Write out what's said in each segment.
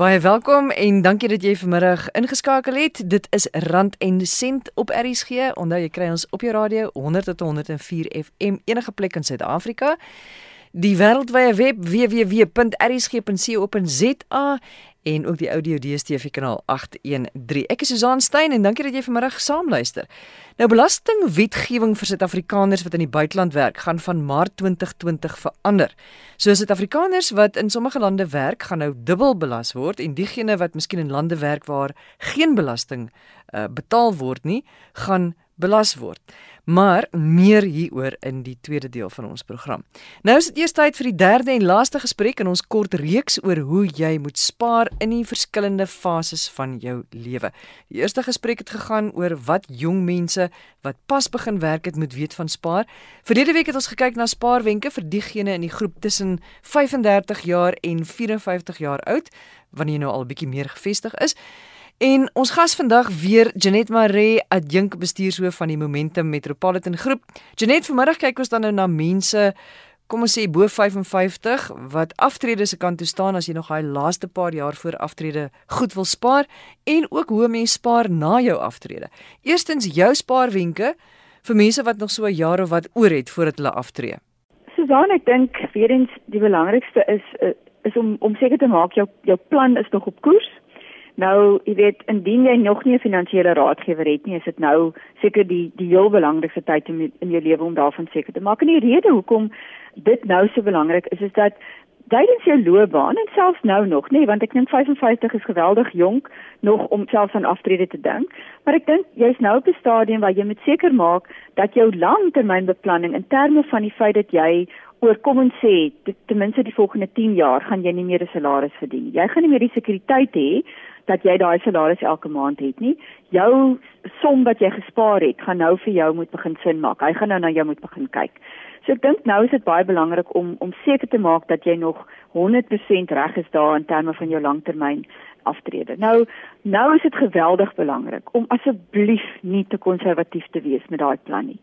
Baie welkom en dankie dat jy vanmiddag ingeskakel het. Dit is Rand en Sent op RSG. Onthou jy kry ons op jou radio 100 tot 104 FM enige plek in Suid-Afrika. Die wêreldwye web www.rsg.co.za en ook die audio DStv kanaal 813. Ek is Susan Stein en dankie dat jy vanmiddag saamluister. Nou belastingwetgewing vir Suid-Afrikaners wat in die buiteland werk gaan van Maart 2020 verander. So Suid-Afrikaners wat in sommige lande werk, gaan nou dubbel belas word en diegene wat miskien in lande werk waar geen belasting uh, betaal word nie, gaan belas word. Maar meer hieroor in die tweede deel van ons program. Nou is dit eers tyd vir die derde en laaste gesprek in ons kort reeks oor hoe jy moet spaar in die verskillende fases van jou lewe. Die eerste gesprek het gegaan oor wat jong mense wat pas begin werk het moet weet van spaar. Verlede week het ons gekyk na spaarwenke vir diegene in die groep tussen 35 jaar en 54 jaar oud, wanneer jy nou al 'n bietjie meer gevestig is. En ons gas vandag weer Janet Maree, adjunk bestuurshoof van die Momentum Metropolitan Groep. Janet, vanmiddag kyk ons dan nou na mense kom ons sê bo 55 wat aftrede se kan toestaan as jy nog daai laaste paar jaar voor aftrede goed wil spaar en ook hoe mense spaar na jou aftrede. Eerstens jou spaarwenke vir mense wat nog so 'n jaar of wat oor het voordat hulle aftree. Susan, ek dink weer eens die belangrikste is eh, is om om seker te maak jou jou plan is nog op koers. Nou, jy weet, indien jy nog nie 'n finansiële raadgewer het nie, is dit nou seker die die heel belangrikste tyd in, in jou lewe om daarvan seker te maak. En die rede hoekom dit nou so belangrik is, is dat tydens jou loopbaan en selfs nou nog, nê, nee, want ek dink 55 is geweldig jonk nog om selfs aan aftrede te dink, maar ek dink jy's nou op 'n stadium waar jy moet seker maak dat jou langtermynbeplanning in terme van die feit dat jy oor kom ons sê ten minste die volgende 10 jaar gaan jy nie meer 'n salaris verdien. Jy gaan nie meer die sekuriteit hê dat jy daai salaris elke maand het nie. Jou som wat jy gespaar het, gaan nou vir jou moet begin sin maak. Hy gaan nou na jou moet begin kyk. So ek dink nou is dit baie belangrik om om seker te maak dat jy nog 100% reg is daar in terme van jou langtermyn aftrede. Nou nou is dit geweldig belangrik om asseblief nie te konservatief te wees met daai plan nie.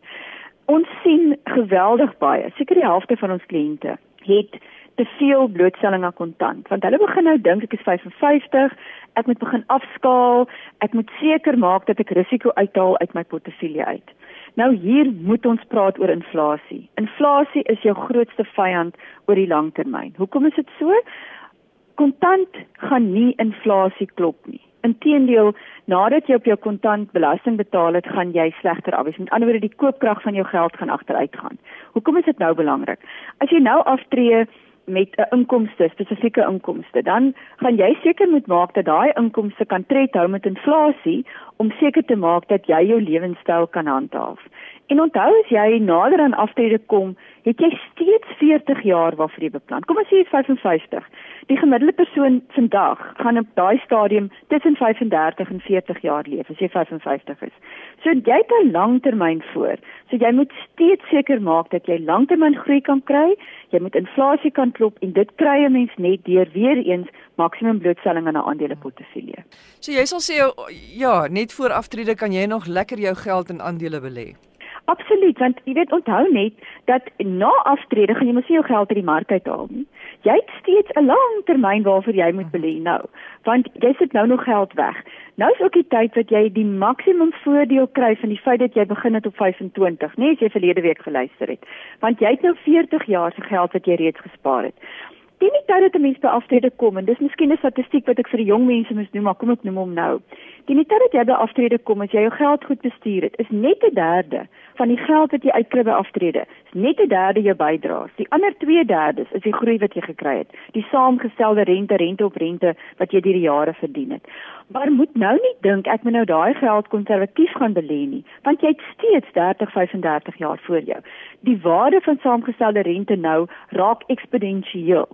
Ons sien geweldig baie, seker die helfte van ons kliënte het te veel blootstelling aan kontant want hulle begin nou dink ek is 55 ek moet begin afskaal, ek moet seker maak dat ek risiko uithaal uit my portefeulje uit. Nou hier moet ons praat oor inflasie. Inflasie is jou grootste vyand oor die lang termyn. Hoekom is dit so? Kontant gaan nie inflasie klop nie. Inteendeel, nadat jy op jou kontant belasting betaal het, gaan jy slegter af. Met ander woorde, die koopkrag van jou geld gaan agteruit gaan. Hoekom is dit nou belangrik? As jy nou aftree met 'n inkomste, spesifieke inkomste, dan gaan jy seker moet maak dat daai inkomste kan tred hou met inflasie om seker te maak dat jy jou lewenstyl kan handhaaf. En onthou as jy nader aan aftrede kom, het jy steeds 40 jaar waarvoor jy beplan. Kom ons sê jy is 55. Die gemiddelde persoon vandag gaan op daai stadium tussen 35 en 40 jaar leef as jy 55 is. So jy het 'n langtermyn voor. So jy moet steeds seker maak dat jy langtermyn groei kan kry. Jy moet inflasie kan klop en dit kry 'n mens net deur weer eens maksimum blootstelling aan 'n aandeleportefeulje. So jy sal sê ja, net voor aftrede kan jy nog lekker jou geld in aandele belê. Absoluut, want jy weet onthou net dat na aftrede gaan jy mos nie jou geld uit die mark uithaal nie. Jy het steeds 'n lang termyn waarvoor jy moet belê nou, want jy sit nou nog geld weg. Nou is ook die tyd wat jy die maksimum voordeel kry van die feit dat jy begin het op 25, nê, nee, as jy verlede week geluister het. Want jy het nou 40 jaar se geld wat jy reeds gespaar het. Teen die tyd dat 'n mens by aftrede kom en dis miskien 'n statistiek wat ek vir jong mense moet noem, maar kom ek noem hom nou. Teen die tyd dat jy by aftrede kom, as jy jou geld goed bestuur het, is net 'n derde van die geld wat jy uitkry by aftrede, is net 'n derde jou bydraes. Die ander 2/3 is die groei wat jy gekry het, die saamgestelde rente, rente op rente wat jy deur die jare verdien het. Maar moet nou nie dink ek moet nou daai geld konservatief gaan belê nie, want jy het steeds 30, 35 jaar voor jou. Die waarde van saamgestelde rente nou raak eksponensieel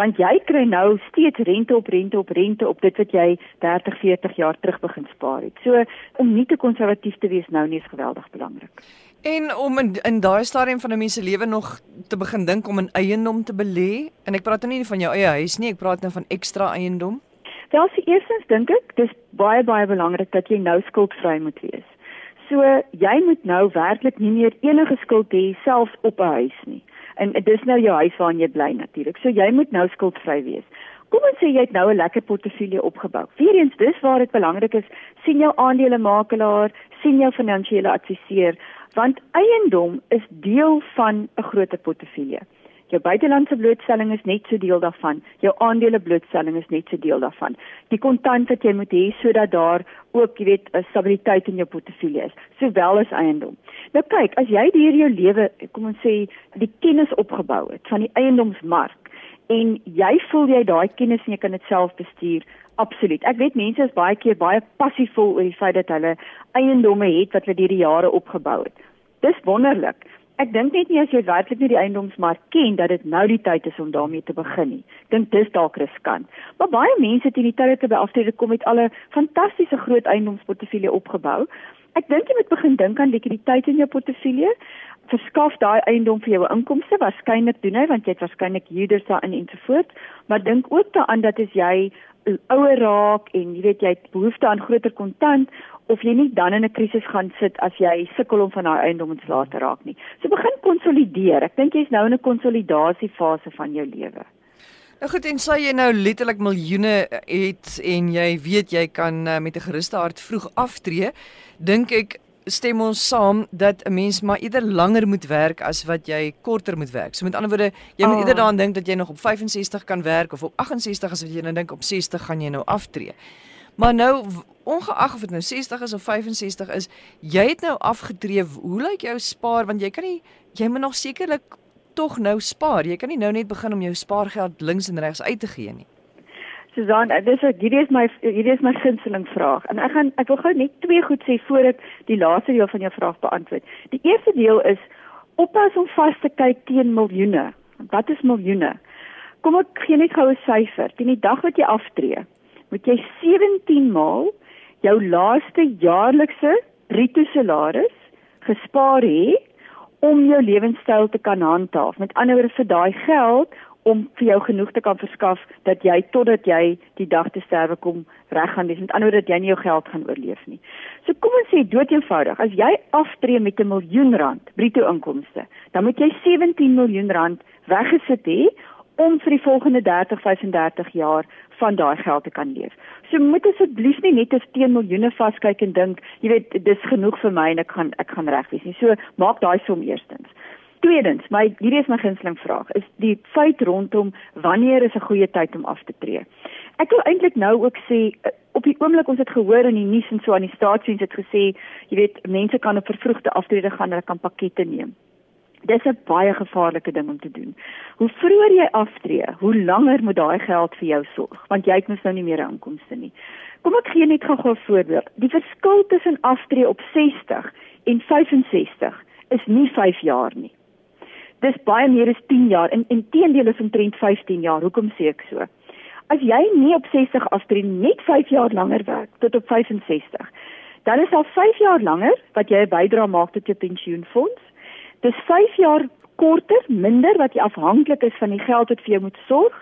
want jy kry nou steeds rente op rente op rente op dit wat jy 30, 40 jaar terug begin spaar het. So om nie te konservatief te wees nou nie is geweldig belangrik. En om in, in daai stadium van 'n mens se lewe nog te begin dink om 'n eiendom te belê, en ek praat nou nie van jou eie huis nie, ek praat nou van ekstra eiendom. Wel, se eerstens dink ek, dis baie baie belangrik dat jy nou skuldvry moet wees. So jy moet nou werklik nie meer enige skuld hê selfs op 'n huis nie en dis nou jou huis waarin jy bly natuurlik. So jy moet nou skuldvry wees. kom ons sê jy het nou 'n lekker portefeulje opgebou. Weereens dis waar dit belangrik is, sien jou aandelemakelaar, sien jou finansiële adviseur, want eiendom is deel van 'n groter portefeulje. Jou buitelandse blootstelling is net so deel daarvan. Jou aandele blootstelling is net so deel daarvan. Die kontant wat jy moet hê sodat daar ook, jy weet, 'n stabiliteit in jou portefeulje is, sowel as eiendom. Nou kyk, as jy deur jou lewe, kom ons sê, die kennis opgebou het van die eiendomsmark en jy voel jy daai kennis en jy kan dit self bestuur, absoluut. Ek weet mense is baie keer baie passievol oor die feit dat hulle eiendomme het wat hulle deur die jare opgebou het. Dis wonderlik. Ek dink net nie as jy werklik nie die eiendomsmark ken dat dit nou die tyd is om daarmee te begin nie. Dink dis dalk riskant. Maar baie mense teen die tyd dat by aftrede kom met al 'n fantastiese groot eiendomsportefeulje opgebou. Ek dink jy moet begin dink aan likwiditeit in jou portefeulje. Verskaf daai eiendom vir jou inkomste, waarskynlik doen hy want jy het waarskynlik huurders daarin ensovoorts, maar dink ook daaraan dat as jy ouer raak en jy weet jy het behoefte aan groter kontant of jy nie dan in 'n krisis gaan sit as jy sukkel om van daai eiendom te laat raak nie. So begin konsolideer. Ek dink jy's nou in 'n konsolidasiefase van jou lewe. Nou goed, en sê jy nou letterlik miljoene het en jy weet jy kan uh, met 'n geruste hart vroeg aftree, dink ek stem ons saam dat 'n mens maar eerder langer moet werk as wat jy korter moet werk. So met ander woorde, jy moet oh. eerder daaraan dink dat jy nog op 65 kan werk of op 68 as wat jy nou dink op 60 gaan jy nou aftree. Maar nou ongeag of dit nou 60 is of 65 is, jy het nou afgetree. Hoe lyk jou spaar want jy kan nie jy moet nog sekerlik tog nou spaar. Jy kan nie nou net begin om jou spaargeld links en regs uit te gee nie. Susan, dis ek hierdie is my hierdie is my gunsteling vraag. En ek gaan ek wil gou net twee goed sê voor ek die laaste deel van jou vraag beantwoord. Die eerste deel is oppas om vas te kyk teen miljoene. Wat is miljoene? Kom ek gee net gou 'n syfer. Teen die dag wat jy aftree, moet jy 17 maal jou laaste jaarlikse bruto salaris gespaar hê om jou lewenstyl te kan handhaaf. Met ander woorde vir daai geld om vir jou genoeg te kan verskaf dat jy totdat jy die dag te sterwe kom reg gaan wees. Met ander woorde dat jy nie jou geld gaan oorleef nie. So kom ons sê dood eenvoudig, as jy aftree met 'n miljoen rand bruto inkomste, dan moet jy 17 miljoen rand weggesit hê om vir die volgende 30, 35 jaar van daai geld te kan leef. So moet asseblief nie net as teen miljoene vaskyk en dink, jy weet, dis genoeg vir my en ek gaan ek gaan reg wees nie. So maak daai som eerstens. Tweedens, my hierdie is my gunsteling vraag, is die feit rondom wanneer is 'n goeie tyd om af te tree. Ek wil eintlik nou ook sê eh, op die oomblik ons het gehoor in die nuus en so aan die staatsdiens het gesê, jy weet, mense kan op vervroegde aftrede gaan, hulle kan pakkette neem. Dis 'n baie gevaarlike ding om te doen. Hoe vroeër jy aftree, hoe langer moet daai geld vir jou sorg, want jy het mos nou nie meer inkomste nie. Kom ek gee net gou 'n voorbeeld. Die verskil tussen aftree op 60 en 65 is nie 5 jaar nie. Dis baie meer as 10 jaar en inteendeel is omtrent 15 jaar. Hoekom sê ek so? As jy nie op 60 aftree net 5 jaar langer werk tot op 65, dan is al 5 jaar langer wat jy 'n bydrae maak tot jou pensioenfonds Dis 5 jaar korter, minder wat jy afhanklik is van die geld wat vir jou moet sorg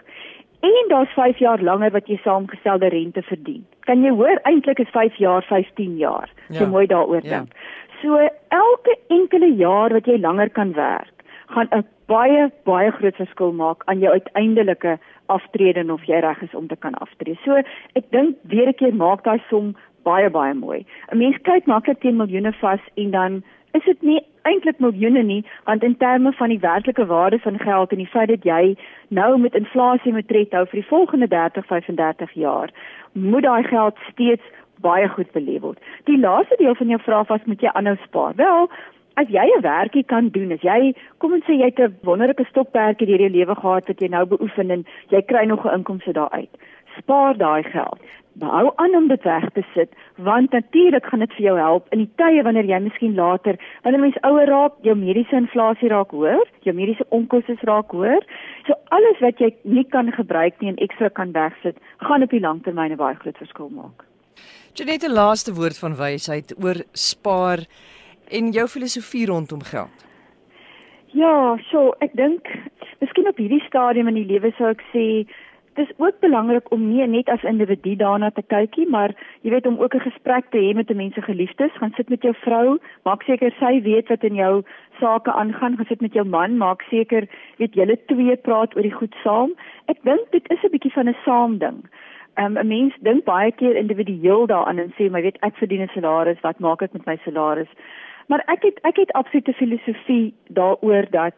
en daar's 5 jaar langer wat jy saamgestelde rente verdien. Kan jy hoor eintlik is 5 jaar 15 jaar. Ja. So mooi daaroor ja. dink. Ja. So elke enkele jaar wat jy langer kan werk, gaan 'n baie baie groot verskil maak aan jou uiteindelike aftrede of jy reg is om te kan aftree. So ek dink weer 'n keer maak daai som baie baie mooi. 'n Mens kyk maklik teen miljoene vas en dan is dit nie eintlik miljoene nie want in terme van die werklike waarde van geld en die feit dat jy nou met inflasie moet tred hou vir die volgende 30 35 jaar moet daai geld steeds baie goed belê word. Die laaste deel van jou vraag was moet jy aanhou spaar? Wel, as jy 'n werkie kan doen, as jy kom ons sê jy het 'n wonderlike stokperdjie deur jou lewe gehad wat jy nou beoefen en jy kry nog 'n inkomste daaruit. Spaar daai geld. Behou aan om dit weg te sit want natuurlik gaan dit vir jou help in die tye wanneer jy miskien later wanneer mens ouer raak jou mediese inflasie raak hoër jou mediese onkoste raak hoër. So alles wat jy nie kan gebruik nie en ekstra kan wegsit gaan op die langtermyn 'n baie groot verskil maak. Janette laaste woord van wysheid oor spaar en jou filosofie rondom geld Ja, so ek dink miskien op hierdie stadium in die lewe sou ek sê dis ook belangrik om nie net as individu daarna te kyk nie, maar jy weet om ook 'n gesprek te hê met 'n mens se geliefdes, gaan sit met jou vrou, maak seker sy weet wat in jou sake aangaan, gaan sit met jou man, maak seker weet julle twee praat oor die goed saam. Ek dink dit is 'n bietjie van 'n saam ding. Um, 'n mens dink baie keer individueel daaraan en sê, "Maar weet ek verdien 'n salaris, wat maak ek met my salaris?" Maar ek het ek het absolute filosofie daaroor dat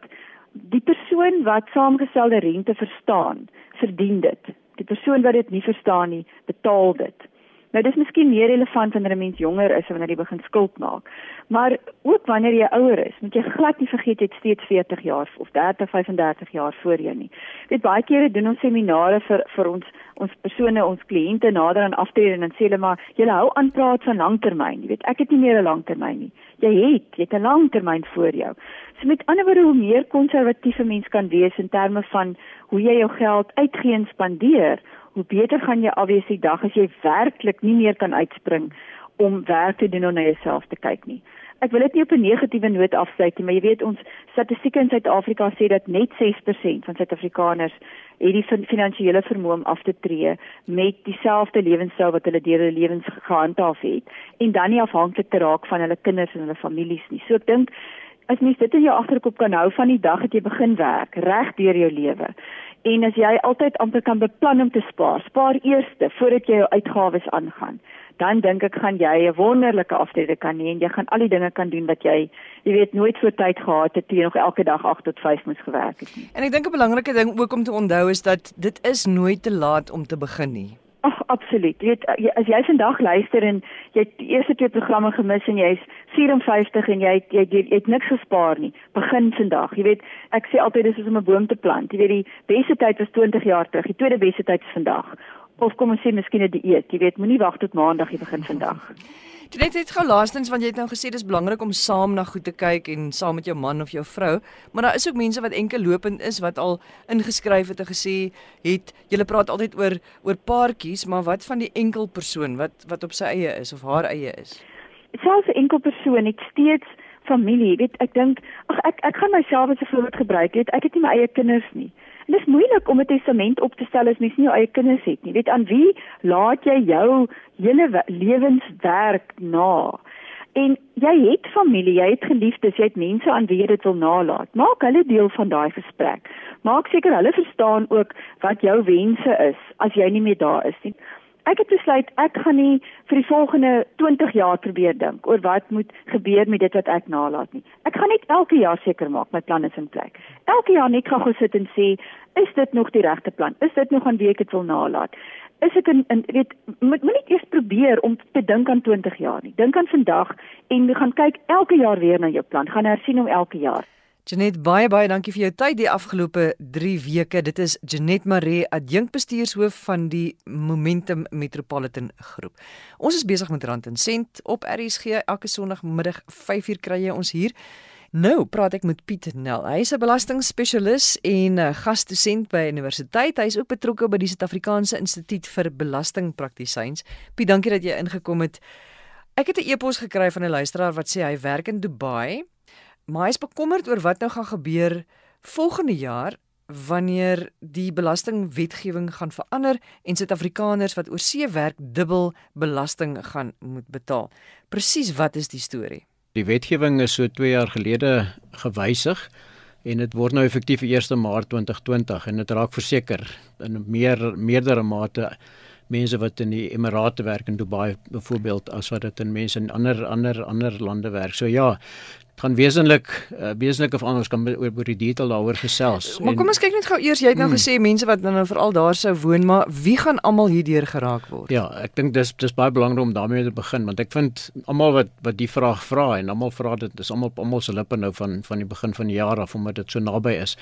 die persoon wat saamgestelde rente verstaan, verdien dit. Die persoon wat dit nie verstaan nie, betaal dit. Nou dis miskien meer relevant wanneer 'n mens jonger is en wanneer jy begin skuld maak. Maar ook wanneer jy ouer is, moet jy glad nie vergeet jy het steeds 40 jaar of 30, 35 jaar voor jou nie. Weet baie kere doen ons seminare vir vir ons ons persone, ons kliënte nader aan aftrede en dan sê hulle maar jy hou aan praat van langtermyn. Jy weet, ek het nie meer 'n langtermyn nie. Jy het, jy het 'n langtermyn voor jou. So met ander woorde, hoe meer konservatiewe mens kan wees in terme van hoe jy jou geld uitgee en spandeer, hoe beter gaan jy afwees die dag as jy werklik nie meer kan uitspring om werk te doen om na jouself te kyk nie. Ek wil dit nie op 'n negatiewe noot afsluit nie, maar jy weet ons statistieke in Suid-Afrika sê dat net 6% van Suid-Afrikaners het die finansiële vermoë om af te tree met dieselfde lewenstyl wat hulle deur hulle lewens gehandhaaf het en dan nie afhanklik te raak van hulle kinders en hulle families nie. So ek dink as mens dit in jou agterkop kan hou van die dag dat jy begin werk, reg deur jou lewe, En as jy altyd amper kan beplan om te spaar, spaar eers voordat jy jou uitgawes aangaan. Dan dink ek gaan jy 'n wonderlike aftrede kan hê en jy gaan al die dinge kan doen wat jy jy weet nooit voor tyd gehad het toe jy nog elke dag 8 tot 5 moes gewerk het nie. En ek dink 'n belangrike ding ook om te onthou is dat dit is nooit te laat om te begin nie. Ag absoluut. Jy weet as jy vandag luister en jy het die eerste twee programme gemis en jy's 54 en jy het, jy, jy, jy het niks gespaar nie. Begin vandag. Jy weet, ek sê altyd dis soos om 'n boom te plant. Jy weet die beste tyd was 20 jaar terug. Die tweede beste tyd is vandag. Of kom ons sê miskien 'n dieet. Jy weet, moenie wag tot maandag jy begin vandag. Jy net het gou laastens want jy het nou gesê dis belangrik om saam na goed te kyk en saam met jou man of jou vrou, maar daar is ook mense wat enkel lopend is wat al ingeskryf het en gesê het jy praat altyd oor oor paartjies, maar wat van die enkel persoon wat wat op sy eie is of haar eie is? Selfs 'n enkel persoon het steeds familie. Weet ek dink ag ek ek gaan myself as 'n voorbeeld gebruik. Weet ek het nie my eie kinders nie. Dit is moeilik om 'n testament op te stel as mens nie jou eie kinders het nie. Weet aan wie laat jy jou hele lewenswerk na? En jy het familie, jy het geliefdes, jy het mense aan wie jy dit wil nalaat. Maak hulle deel van daai gesprek. Maak seker hulle verstaan ook wat jou wense is as jy nie meer daar is nie ek het besluit ek gaan nie vir die volgende 20 jaar probeer dink oor wat moet gebeur met dit wat ek nalat nie. Ek gaan net elke jaar seker maak my planne is in plek. Elke jaar net gaan gesit en sê, is dit nog die regte plan? Is dit nog aan wie ek dit wil nalat? Is dit in in weet moet moet net eers probeer om te dink aan 20 jaar nie. Dink aan vandag en gaan kyk elke jaar weer na jou plan. Gaan hersien hom elke jaar. Janet baie baie dankie vir jou tyd die afgelope 3 weke. Dit is Janet Maree, adjunkbestuurshoof van die Momentum Metropolitan Groep. Ons is besig met Rand en Sent op RSG elke Sondagmiddag 5uur kry jy ons hier. Nou praat ek met Piet Nel. Hy is 'n belastingspesialis en 'n gasdosent by universiteit. Hy is ook betrokke by die Suid-Afrikaanse Instituut vir Belastingpraktisyns. Piet, dankie dat jy ingekom het. Ek het 'n e-pos gekry van 'n luisteraar wat sê hy werk in Dubai maar hy is bekommerd oor wat nou gaan gebeur volgende jaar wanneer die belastingwetgewing gaan verander en Suid-Afrikaners wat oor see werk dubbel belasting gaan moet betaal. Presies wat is die storie? Die wetgewing is so 2 jaar gelede gewysig en dit word nou effektief 1 Maart 2020 en dit raak verseker in meer meerdere mate mense wat in die Emirate werk in Dubai byvoorbeeld as wat dit in mense in ander ander ander lande werk. So ja, gaan wesenlik uh, wesenlik of anders kan oor oor die detail daaroor gesels. Maar kom ons kyk net gou eers, jy het nou hmm. gesê mense wat nou veral daar sou woon, maar wie gaan almal hierdeur geraak word? Ja, ek dink dis dis baie belangrik om daarmee te begin want ek vind almal wat wat die vraag vra en almal vra dit is almal almal se lippe nou van van die begin van die jaar af omdat dit so naby is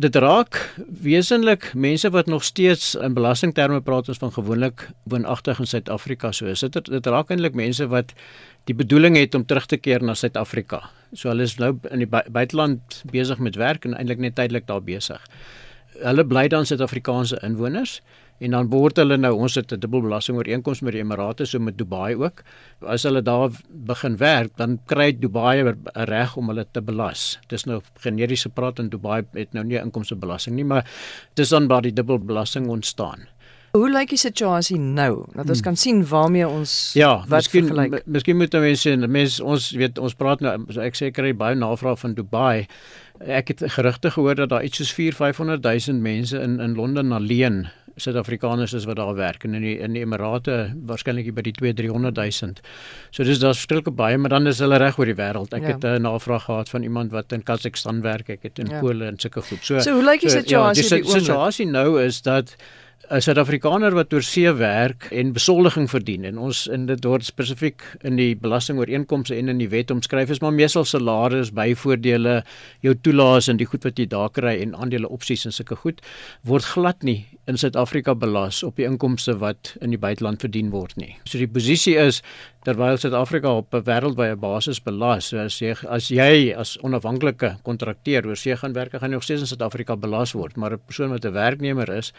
dit raak wesenlik mense wat nog steeds in belastingterme praat ons van gewoonlik woonagtig in Suid-Afrika. So is dit dit raak eintlik mense wat die bedoeling het om terug te keer na Suid-Afrika. So hulle is nou in die buiteland besig met werk en eintlik net tydelik daar besig. Hulle bly dan Suid-Afrikaanse inwoners en dan behoort hulle nou ons het 'n dubbelbelasting ooreenkoms met die Emirate so met Dubai ook. As hulle daar begin werk, dan kry Dubai 'n reg om hulle te belas. Dis nou generiese praat en Dubai het nou nie inkomstebelasting nie, maar dis dan waar die dubbelbelasting ontstaan. Hoe lyk die situasie nou? Dat ons hmm. kan sien waarmee ons Ja, miskien miskien moet mense mense ons weet ons praat nou ek sê kry baie navraag van Dubai. Ek het gerugte gehoor dat daar iets soos 4 500 000 mense in in Londen alleen Suid-Afrikaners is wat daar werk en in die in die Emirate waarskynlik by die 2 300 000. So dis daar's verskillike baie, maar dan is hulle reg oor die wêreld. Ek ja. het 'n navraag gehad van iemand wat in Kazakhstan werk, ek het in ja. Pole en sulke goed. So So hoe lyk die situasie? So, ja, die situasie nou is dat 'n Suid-Afrikaner wat oor see werk en besoldiging verdien en ons in dit word spesifiek in die belastingooreenkomste en in die wet omskryf is maar meestal salaris, byvoordele, jou toelaas en die goed wat jy daar kry en aandele opsies en sulke goed word glad nie in Suid-Afrika belas op die inkomste wat in die buiteland verdien word nie. So die posisie is terwyl Suid-Afrika op 'n wêreldwye basis belas, so as jy as jy as onafhanklike kontrakteur oor see gaan werk, gaan jy nog steeds in Suid-Afrika belas word, maar 'n persoon wat 'n werknemer is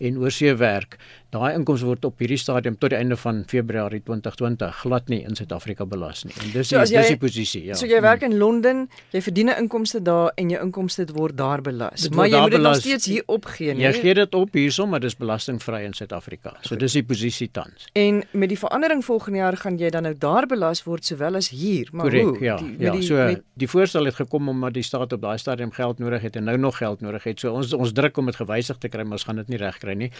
en oor see werk, daai inkomste word op hierdie stadium tot die einde van Februarie 2020 glad nie in Suid-Afrika belas nie. En dis so, die, jy, dis die posisie, ja. So jy werk in Londen, jy verdien 'n inkomste daar en jou inkomste word daar belas. Maar jy moet dit nog steeds hier opgee, nee. Jy gee dit op hierso, maar dis belastingvry in Suid-Afrika. So dis die posisie tans. En met die verandering volgende jaar gaan jy dan nou daar belas word sowel as hier, maar Correct, hoe? Ja, die, ja. Die, so met... die voorstel het gekom omdat die staat op daai stadium geld nodig het en nou nog geld nodig het. So ons ons druk om dit gewysig te kry, maar ons gaan dit nie regkry nie.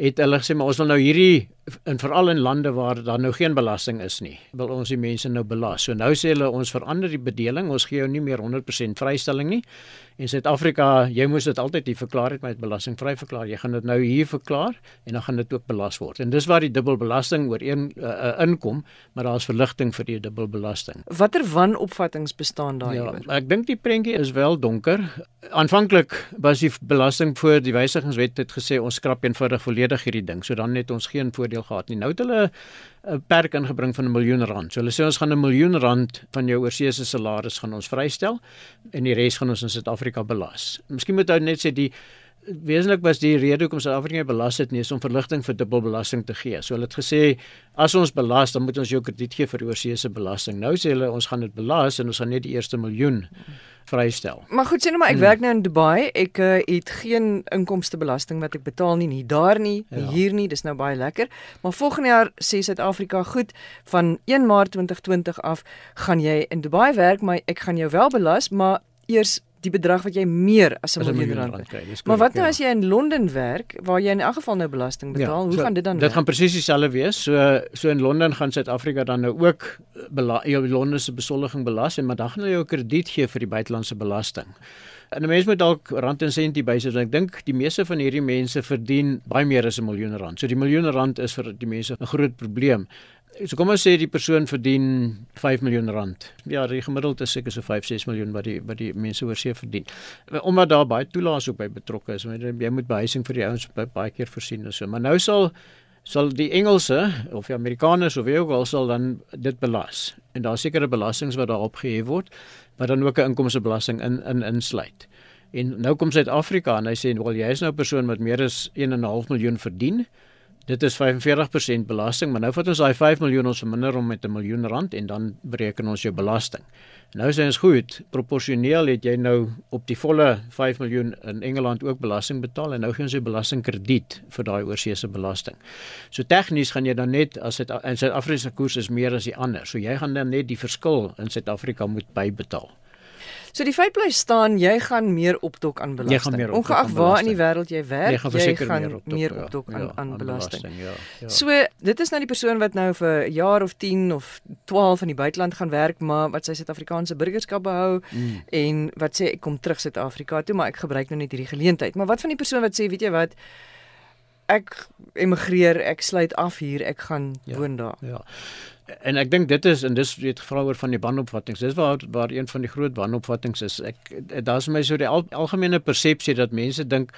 Het hulle gesê maar ons wil nou hierdie in veral in lande waar daar nou geen belasting is nie, wil ons die mense nou belas. So nou sê hulle ons verander die bedeling, ons gee jou nie meer 100% vrystelling nie. In Suid-Afrika, jy moes dit altyd hier verklaar het met belastingvry verklaar. Jy gaan dit nou hier verklaar en dan gaan dit ook belas word. En dis waar die dubbelbelasting oor een uh, uh, inkom, maar daar's verligting vir die dubbelbelasting. Watter wanopvattinge bestaan daar ja, hieroor? Ek dink die prentjie is wel donker. Aanvanklik was die belasting voor die wysigingswet het gesê ons skrap eenvoudig volledig hierdie ding. So dan het ons geen voordeel gehad nie. Nou het hulle 'n perk ingebring van 'n miljoen rand. So hulle sê ons gaan 'n miljoen rand van jou oorseese salaris gaan ons vrystel en die res gaan ons in Suid-Afrika belas. Miskien moet ou net sê die wesentlik was die rede hoekom Suid-Afrika belas het nie is om verligting vir dubbelbelasting te gee. So hulle het gesê as ons belas, dan moet ons jou krediet gee vir die oorseese belasting. Nou sê hulle ons gaan dit belas en ons gaan net die eerste miljoen vrystel. Maar goed, sê nou maar ek hmm. werk nou in Dubai. Ek uh, het geen inkomstebelasting wat ek betaal nie, nie daar nie, ja. hier nie. Dis nou baie lekker. Maar volgende jaar sê Suid-Afrika, goed, van 1 Maart 2020 af gaan jy in Dubai werk, maar ek gaan jou wel belas, maar eers die bedrag wat jy meer as 'n miljoen rand, kry. Maar wat nou ja. as jy in Londen werk waar jy in elk geval nou belasting ja, betaal? Ja, Hoe so, gaan dit dan? Dit werk? gaan presies dieselfde wees. So so in Londen gaan Suid-Afrika dan nou ook jou Londen se besoldiging belas en maar dan gaan hulle jou krediet gee vir die buitelandse belasting. En 'n mens moet dalk rand en sentie bysit. Ek dink die meeste van hierdie mense verdien baie meer as 'n miljoen rand. So die miljoen rand is vir die mense 'n groot probleem. So kom ons sê die persoon verdien 5 miljoen rand. Ja, die gemiddeld is seker so 5, 6 miljoen wat die wat die mense oor see verdien. Omdat daar baie toelaas ook by betrokke is. Jy moet behuising vir die ouens baie keer voorsien en so. Maar nou sal sal die Engelse of die Amerikaners of wie ook al sal dan dit belas. En daar sekerre belastings wat daarop gehef word wat dan ook 'n inkomstebelasting in in insluit. En nou kom Suid-Afrika en hy sê, "Wel, jy is nou 'n persoon wat meer as 1.5 miljoen verdien." Dit is 45% belasting, maar nou vat ons daai 5 miljoen ons verminder om met 'n miljoen rand en dan bereken ons jou belasting. Nou sê ons goed, proporsioneel het jy nou op die volle 5 miljoen in Engeland ook belasting betaal en nou gee ons jou belastingkrediet vir daai oorseese belasting. So tegnies gaan jy dan net as dit in Suid-Afrika se koers is meer as die ander. So jy gaan dan net die verskil in Suid-Afrika moet bybetaal. So die feit bly staan, jy gaan meer opdok aan belasting. Ongeag waar in die wêreld jy werk, jy gaan, jy gaan meer opdok, meer opdok ja, aan, ja, aan belasting. belasting ja, ja. So dit is nou die persoon wat nou vir 'n jaar of 10 of 12 in die buiteland gaan werk, maar wat sy Suid-Afrikaanse burgerskap behou mm. en wat sê ek kom terug Suid-Afrika toe, maar ek gebruik nou net hierdie geleentheid. Maar wat van die persoon wat sê, weet jy wat, ek emigreer, ek sluit af hier, ek gaan ja, woon daar. Ja en ek dink dit is en dis weet gevra oor van die wanopvattinge. Dis waar waar een van die groot wanopvattinge is. Ek daar's my so die al, algemene persepsie dat mense dink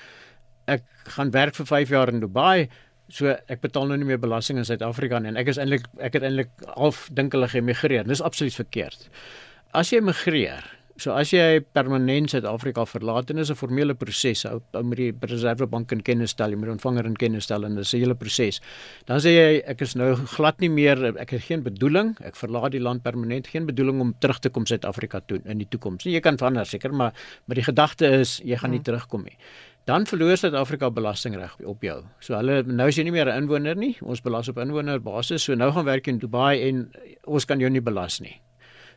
ek gaan werk vir 5 jaar in Dubai, so ek betaal nou nie meer belasting in Suid-Afrika nie en ek is eintlik ek het eintlik half dink hulle geëmigreer. Dis absoluut verkeerd. As jy emigreer, So as jy permanent Suid-Afrika verlaat en is 'n formele proses, ou moet die Reservebank in kennis stel, jy moet ontvanger in kennis stel en dis 'n hele proses. Dan sê jy ek is nou glad nie meer ek het geen bedoeling, ek verlaat die land permanent, geen bedoeling om terug te kom Suid-Afrika toe in die toekoms. Jy kan verander seker, maar maar die gedagte is jy gaan nie hmm. terugkom nie dan verloor Suid-Afrika belastingreg op jou. So hulle nou is jy nie meer 'n inwoner nie. Ons belas op inwonerbasis. So nou gaan werk in Dubai en ons kan jou nie belas nie.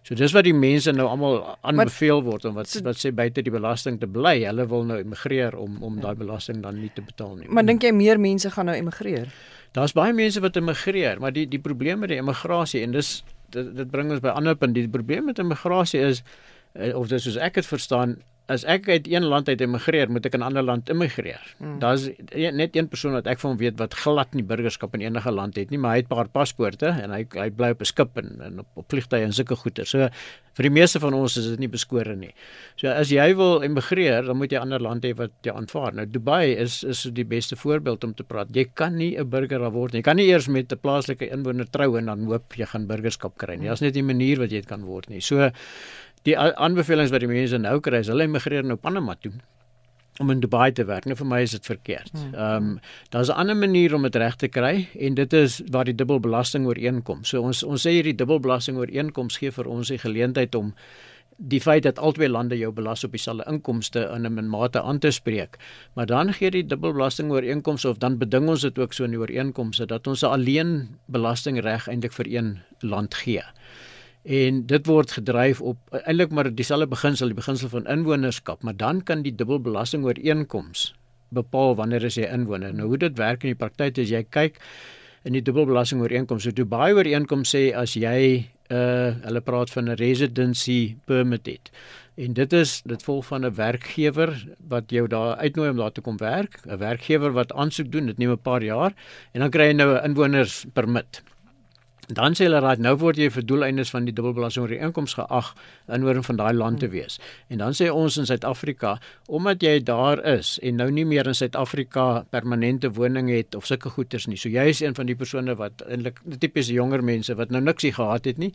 So dis wat die mense nou almal aanbeveel word om wat wat sê buite die belasting te bly. Hulle wil nou emigreer om om daai belasting dan nie te betaal nie. Maar dink jy meer mense gaan nou emigreer? Daar's baie mense wat emigreer, maar die die probleem met die emigrasie en dis dit, dit bring ons by ander punt. Die probleem met emigrasie is eh, of dis soos ek dit verstaan, as ek uit een land uit emigreer, moet ek in 'n ander land immigreer. Hmm. Daar's net een persoon wat ek van weet wat glad nie burgerskap in enige land het nie, maar hy het 'n paar paspoorte en hy hy bly op 'n skip en, en op, op vliegtye en sulke goeder. So vir die meeste van ons is dit nie beskore nie. So as jy wil immigreer, dan moet jy 'n ander land hê wat jou aanvaar. Nou Dubai is is die beste voorbeeld om te praat. Jy kan nie 'n burger daar word nie. Jy kan nie eers met 'n plaaslike inwoner trou en dan hoop jy gaan burgerskap kry nie. Daar's net 'n manier wat jy dit kan word nie. So die aanbevelings wat die mense nou kry is hulle immigreer nou Panama toe om in Dubai te werk. Nou vir my is dit verkeerd. Hmm. Ehm um, daar's 'n ander manier om dit reg te kry en dit is waar die dubbelbelasting ooreenkom. So ons ons sê hierdie dubbelbelasting ooreenkom gee vir ons die geleentheid om die feit dat albei lande jou belas op dieselfde inkomste in 'n mate aan te spreek. Maar dan gee die dubbelbelasting ooreenkoms of dan beding ons dit ook so in die ooreenkomste dat ons alleen belastingreg eintlik vir een land gee en dit word gedryf op eintlik maar dieselfde beginsel die beginsel van inwonerskap maar dan kan die dubbelbelasting ooreenkoms bepaal wanneer as jy inwoner. Nou hoe dit werk in die praktyk is jy kyk in die dubbelbelasting ooreenkoms. So Dubai ooreenkoms sê as jy uh hulle praat van 'n residency permit het. En dit is dit volg van 'n werkgewer wat jou daar uitnooi om daar te kom werk. 'n werkgewer wat aansoek doen dit neem 'n paar jaar en dan kry jy nou 'n inwonerspermit dan sê hulle raai nou word jy vir doeleindes van die dubbelbelasting oor die inkomste geag inwoner van daai land te wees. En dan sê ons in Suid-Afrika, omdat jy daar is en nou nie meer in Suid-Afrika permanente woning het of sulke goederes nie. So jy is een van die persone wat eintlik tipies jonger mense wat nou niks hier gehad het nie,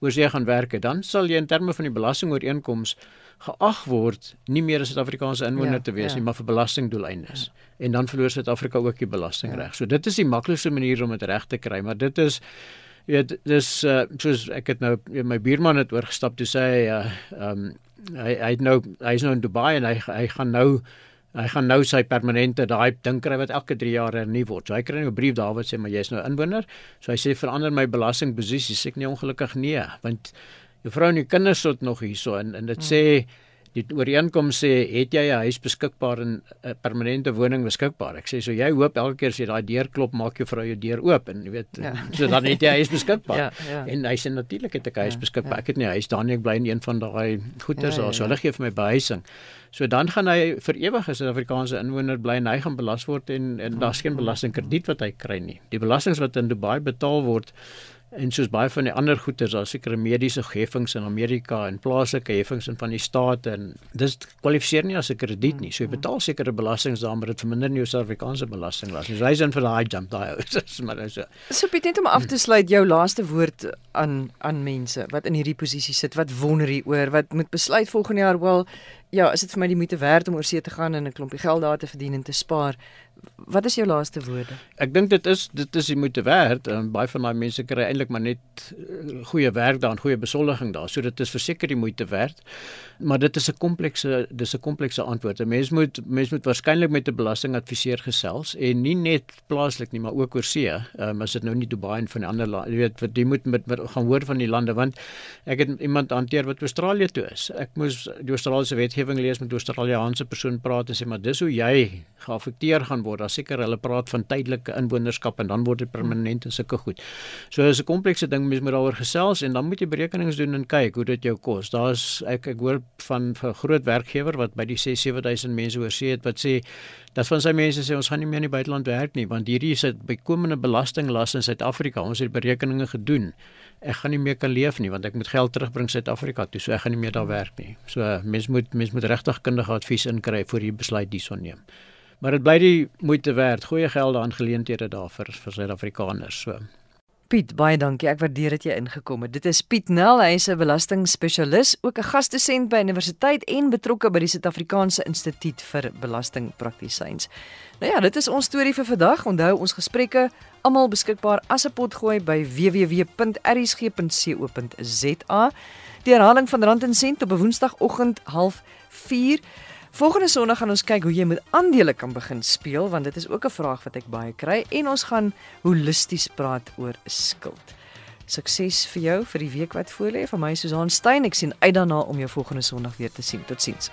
oor jy gaan werk, dan sal jy in terme van die belasting oor inkomste geag word nie meer 'n Suid-Afrikaanse inwoner ja, te wees ja. nie, maar vir belastingdoeleindes. Ja. En dan verloor Suid-Afrika ook die belastingreg. Ja. So dit is die maklikste manier om dit reg te kry, maar dit is Ja, dis uh, soos ek het nou my buurman het oorgestap toe sê hy uh um hy hy het nou hy's nou in Dubai en hy hy gaan nou hy gaan nou sy permanente daai ding kry wat elke 3 jaar hernu word. So hy kry nou 'n brief daar wat sê maar jy's nou inwoner. So hy sê verander my belastingposisie. Sê ek nie ongelukkig nee, want jou vrou en jou kinders sit nog hierso en en dit hmm. sê die ooreenkoms sê het jy 'n huis beskikbaar en 'n permanente woning beskikbaar. Ek sê so jy hoop elke keer as jy daai deur klop, maak jou vrou jou deur oop en jy weet ja. so dan het jy 'n huis beskikbaar. ja, ja. En hy sê natuurlik het ek 'n huis ja, beskikbaar. Ja. Ek het nie 'n huis daar nie, ek bly in een van daai goeders ja, ja, ja. so hulle gee vir my behuising. So dan gaan hy vir ewig as 'n Afrikaanse inwoner bly en hy gaan belas word en en daar's geen belastingkrediet wat hy kry nie. Die belastings wat in Dubai betaal word en soos baie van die ander goederes daar sekere mediese heffings in Amerika en plaaslike heffings in van die state en dis kwalifiseer nie as 'n krediet nie. So jy betaal sekere belastings daar maar dit verminder nie jou Suid-Afrikaanse belasting las. So hy's in vir daai jump daai is maar so. So Piet net om af te sluit jou laaste woord aan aan mense wat in hierdie posisie sit wat wonder hieroor wat moet besluit volgende jaar wel ja, is dit vir my die moeite werd om oor see te gaan en 'n klompie geld daar te verdien en te spaar? Wat is jou laaste woorde? Ek dink dit is dit is die moeite werd. Um, baie van daai mense kry eintlik maar net uh, goeie werk daar en goeie besoldiging daar. So dit is verseker die moeite werd. Maar dit is 'n komplekse dis 'n komplekse antwoord. 'n Mens moet mens moet waarskynlik met 'n belastingadviseur gesels en nie net plaaslik nie, maar ook oor see. Ehm um, as dit nou nie Dubai en van die ander jy weet, wat jy moet met, met gaan hoor van die lande want ek het iemand hanteer wat Australië toe is. Ek moes die Australiese wet wetgewing lees met 'n Australiese persoon praat en sê maar dis hoe jy geaffekteer gaan word. Daar seker hulle praat van tydelike inwonerskap en dan word dit permanent en sulke goed. So is 'n komplekse ding mens moet daaroor gesels en dan moet jy berekenings doen en kyk hoe dit jou kos. Daar's ek ek hoor van 'n groot werkgewer wat by die 6 7000 mense oor see het wat sê dat van sy mense sê ons gaan nie meer in die buiteland werk nie want hierdie is 'n bykomende belastinglas in Suid-Afrika. Ons het berekeninge gedoen ek gaan nie meer kan leef nie want ek moet geld terugbring Suid-Afrika toe, so ek gaan nie meer daar werk nie. So mens moet mens moet regtig kundige advies inkry voor jy besluit hierson neem. Maar dit bly die moeite werd. Goeie gelde aan geleenthede daar vir vir Suid-Afrikaners. So Piet, baie dankie. Ek waardeer dit jy ingekom het. Dit is Piet Nel, hy is 'n belastingspesialis, ook 'n gasdosent by universiteit en betrokke by die Suid-Afrikaanse Instituut vir Belastingpraktisyns. Nou ja, dit is ons storie vir vandag. Onthou ons gesprekke almal beskikbaar as 'n potgooi by www.rsg.co.za. Die herhaling van Rand en Sent op 'n Woensdagoggend 04:30. Volgende Sondag gaan ons kyk hoe jy met aandele kan begin speel want dit is ook 'n vraag wat ek baie kry en ons gaan holisties praat oor skuld. Sukses vir jou vir die week wat voorlê. Van my Susan Stein. Ek sien uit daarna om jou volgende Sondag weer te sien. Totsiens.